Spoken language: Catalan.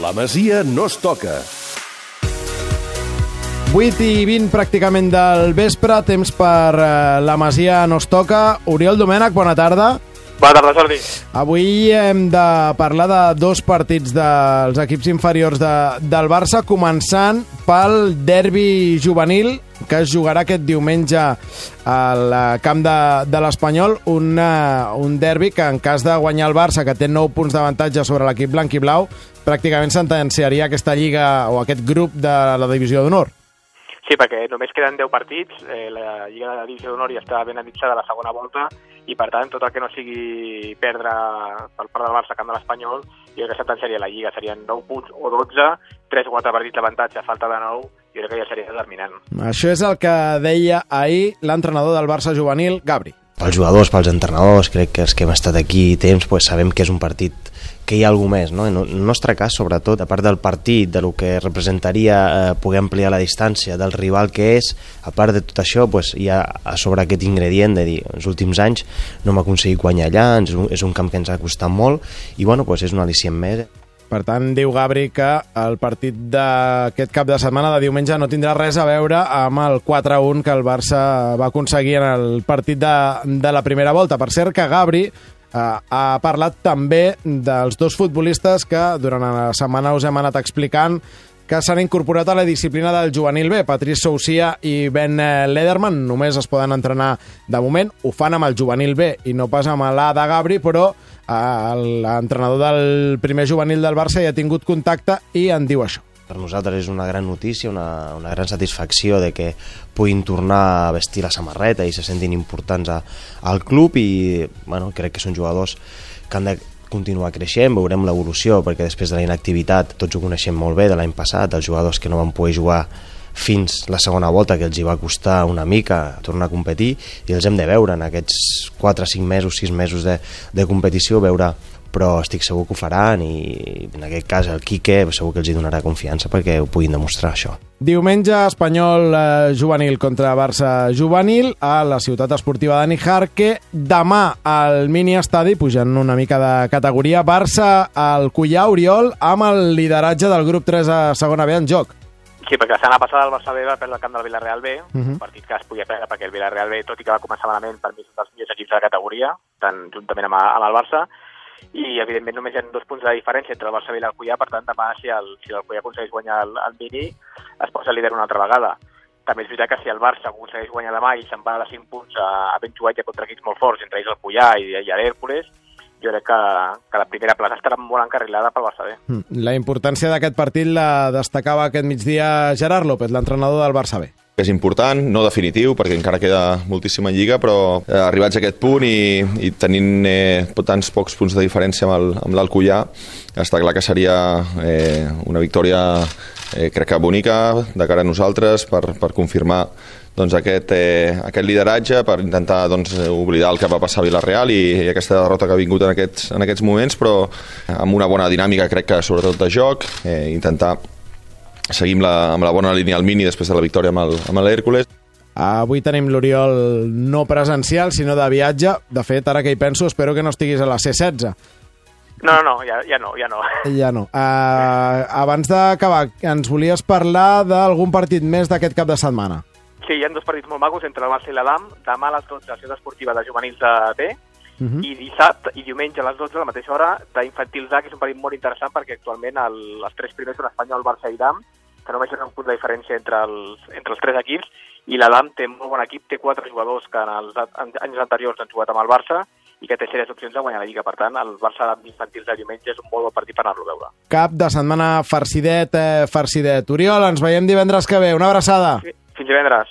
La Masia no es toca. 8 i 20 pràcticament del vespre, temps per eh, la Masia no es toca. Oriol Domènech, bona tarda. Bona tarda, Jordi. Avui hem de parlar de dos partits dels equips inferiors de, del Barça, començant pel derbi juvenil, que es jugarà aquest diumenge al eh, camp de, de l'Espanyol, un, uh, un derbi que en cas de guanyar el Barça, que té 9 punts d'avantatge sobre l'equip blanc i blau, pràcticament sentenciaria aquesta lliga o aquest grup de la divisió d'honor. Sí, perquè només queden 10 partits, eh, la Lliga de la Divisió d'Honor ja està ben de la segona volta i per tant tot el que no sigui perdre per part del Barça camp de l'Espanyol jo crec que sentenciaria la Lliga, serien 9 punts o 12, 3 o 4 partits d'avantatge falta de 9, jo crec que ja seria determinant. Això és el que deia ahir l'entrenador del Barça juvenil, Gabri. Pels jugadors, pels entrenadors, crec que els que hem estat aquí temps, pues, sabem que és un partit que hi ha alguna més. No? En el nostre cas, sobretot, a part del partit, de lo que representaria eh, poder ampliar la distància del rival que és, a part de tot això, pues, hi ha a sobre aquest ingredient de dir, els últims anys no hem aconseguit guanyar allà, és un, és un camp que ens ha costat molt, i bueno, pues, és un al·licient més. Per tant, diu Gabri que el partit d'aquest cap de setmana de diumenge no tindrà res a veure amb el 4-1 que el Barça va aconseguir en el partit de, de la primera volta. Per cert que Gabri eh, ha parlat també dels dos futbolistes que durant la setmana us hem anat explicant que s'han incorporat a la disciplina del juvenil B. Patrice Soucia i Ben Lederman només es poden entrenar de moment. Ho fan amb el juvenil B i no pas amb l'A de Gabri, però l'entrenador del primer juvenil del Barça ja ha tingut contacte i en diu això. Per nosaltres és una gran notícia, una, una gran satisfacció de que puguin tornar a vestir la samarreta i se sentin importants a, al club i bueno, crec que són jugadors que han de continuar creixent, veurem l'evolució perquè després de la inactivitat tots ho coneixem molt bé de l'any passat, els jugadors que no van poder jugar fins la segona volta que els hi va costar una mica tornar a competir i els hem de veure en aquests 4, 5 mesos, 6 mesos de, de competició veure però estic segur que ho faran i en aquest cas el Quique segur que els hi donarà confiança perquè ho puguin demostrar això. Diumenge Espanyol eh, juvenil contra Barça juvenil a la ciutat esportiva de Nijarque. Demà al mini estadi, pujant una mica de categoria, Barça al Cullà Oriol amb el lideratge del grup 3 a segona B en joc. Sí, perquè la setmana passada el Barça B va perdre el camp del Villarreal B, uh -huh. un partit que es podia perdre perquè el Villarreal B, tot i que va començar malament, per mi és un dels millors equips de la categoria, tant juntament amb, amb el Barça, i evidentment només hi ha dos punts de diferència entre el Barça B i l'Alcoyà, per tant demà si el, si aconsegueix guanyar el, el mini es posa líder una altra vegada. També és veritat que si el Barça aconsegueix guanyar demà i se'n va de 5 punts a, a ben jugat ja contra equips molt forts, entre ells el Cullà i, i l'Hèrcules, jo crec que, que la primera plaça estarà molt encarrilada pel Barça B. La importància d'aquest partit la destacava aquest migdia Gerard López, l'entrenador del Barça B és important, no definitiu, perquè encara queda moltíssima lliga, però eh, arribats a aquest punt i, i tenint eh, tants pocs punts de diferència amb l'Alcoyà, està clar que seria eh, una victòria eh, crec que bonica de cara a nosaltres per, per confirmar doncs, aquest, eh, aquest lideratge per intentar doncs, oblidar el que va passar a Villarreal i, i aquesta derrota que ha vingut en aquests, en aquests moments, però amb una bona dinàmica crec que sobretot de joc, eh, intentar seguim la, amb la bona línia al mini després de la victòria amb l'Hèrcules. Avui tenim l'Oriol no presencial, sinó de viatge. De fet, ara que hi penso, espero que no estiguis a la C16. No, no, no, ja, ja no, ja no. Ja no. Uh, abans d'acabar, ens volies parlar d'algun partit més d'aquest cap de setmana. Sí, hi ha dos partits molt macos entre el Barça i l'Adam. Demà a les 12 a la ciutat esportiva de juvenils de B, Uh -huh. i dissabte i diumenge a les 12 a la mateixa hora d'infantils A, que és un partit molt interessant perquè actualment el, els tres primers són Espanyol, Barça i Dam, que només hi ha un punt de diferència entre els, entre els tres equips, i l'Adam té molt bon equip, té quatre jugadors que en els anys anteriors han jugat amb el Barça i que té sèries opcions de guanyar la Lliga. Per tant, el Barça d'infantils de diumenge és un molt bon partit per anar-lo a veure. Cap de setmana farcidet, eh, farcidet. Oriol, ens veiem divendres que ve. Una abraçada. Sí, fins divendres.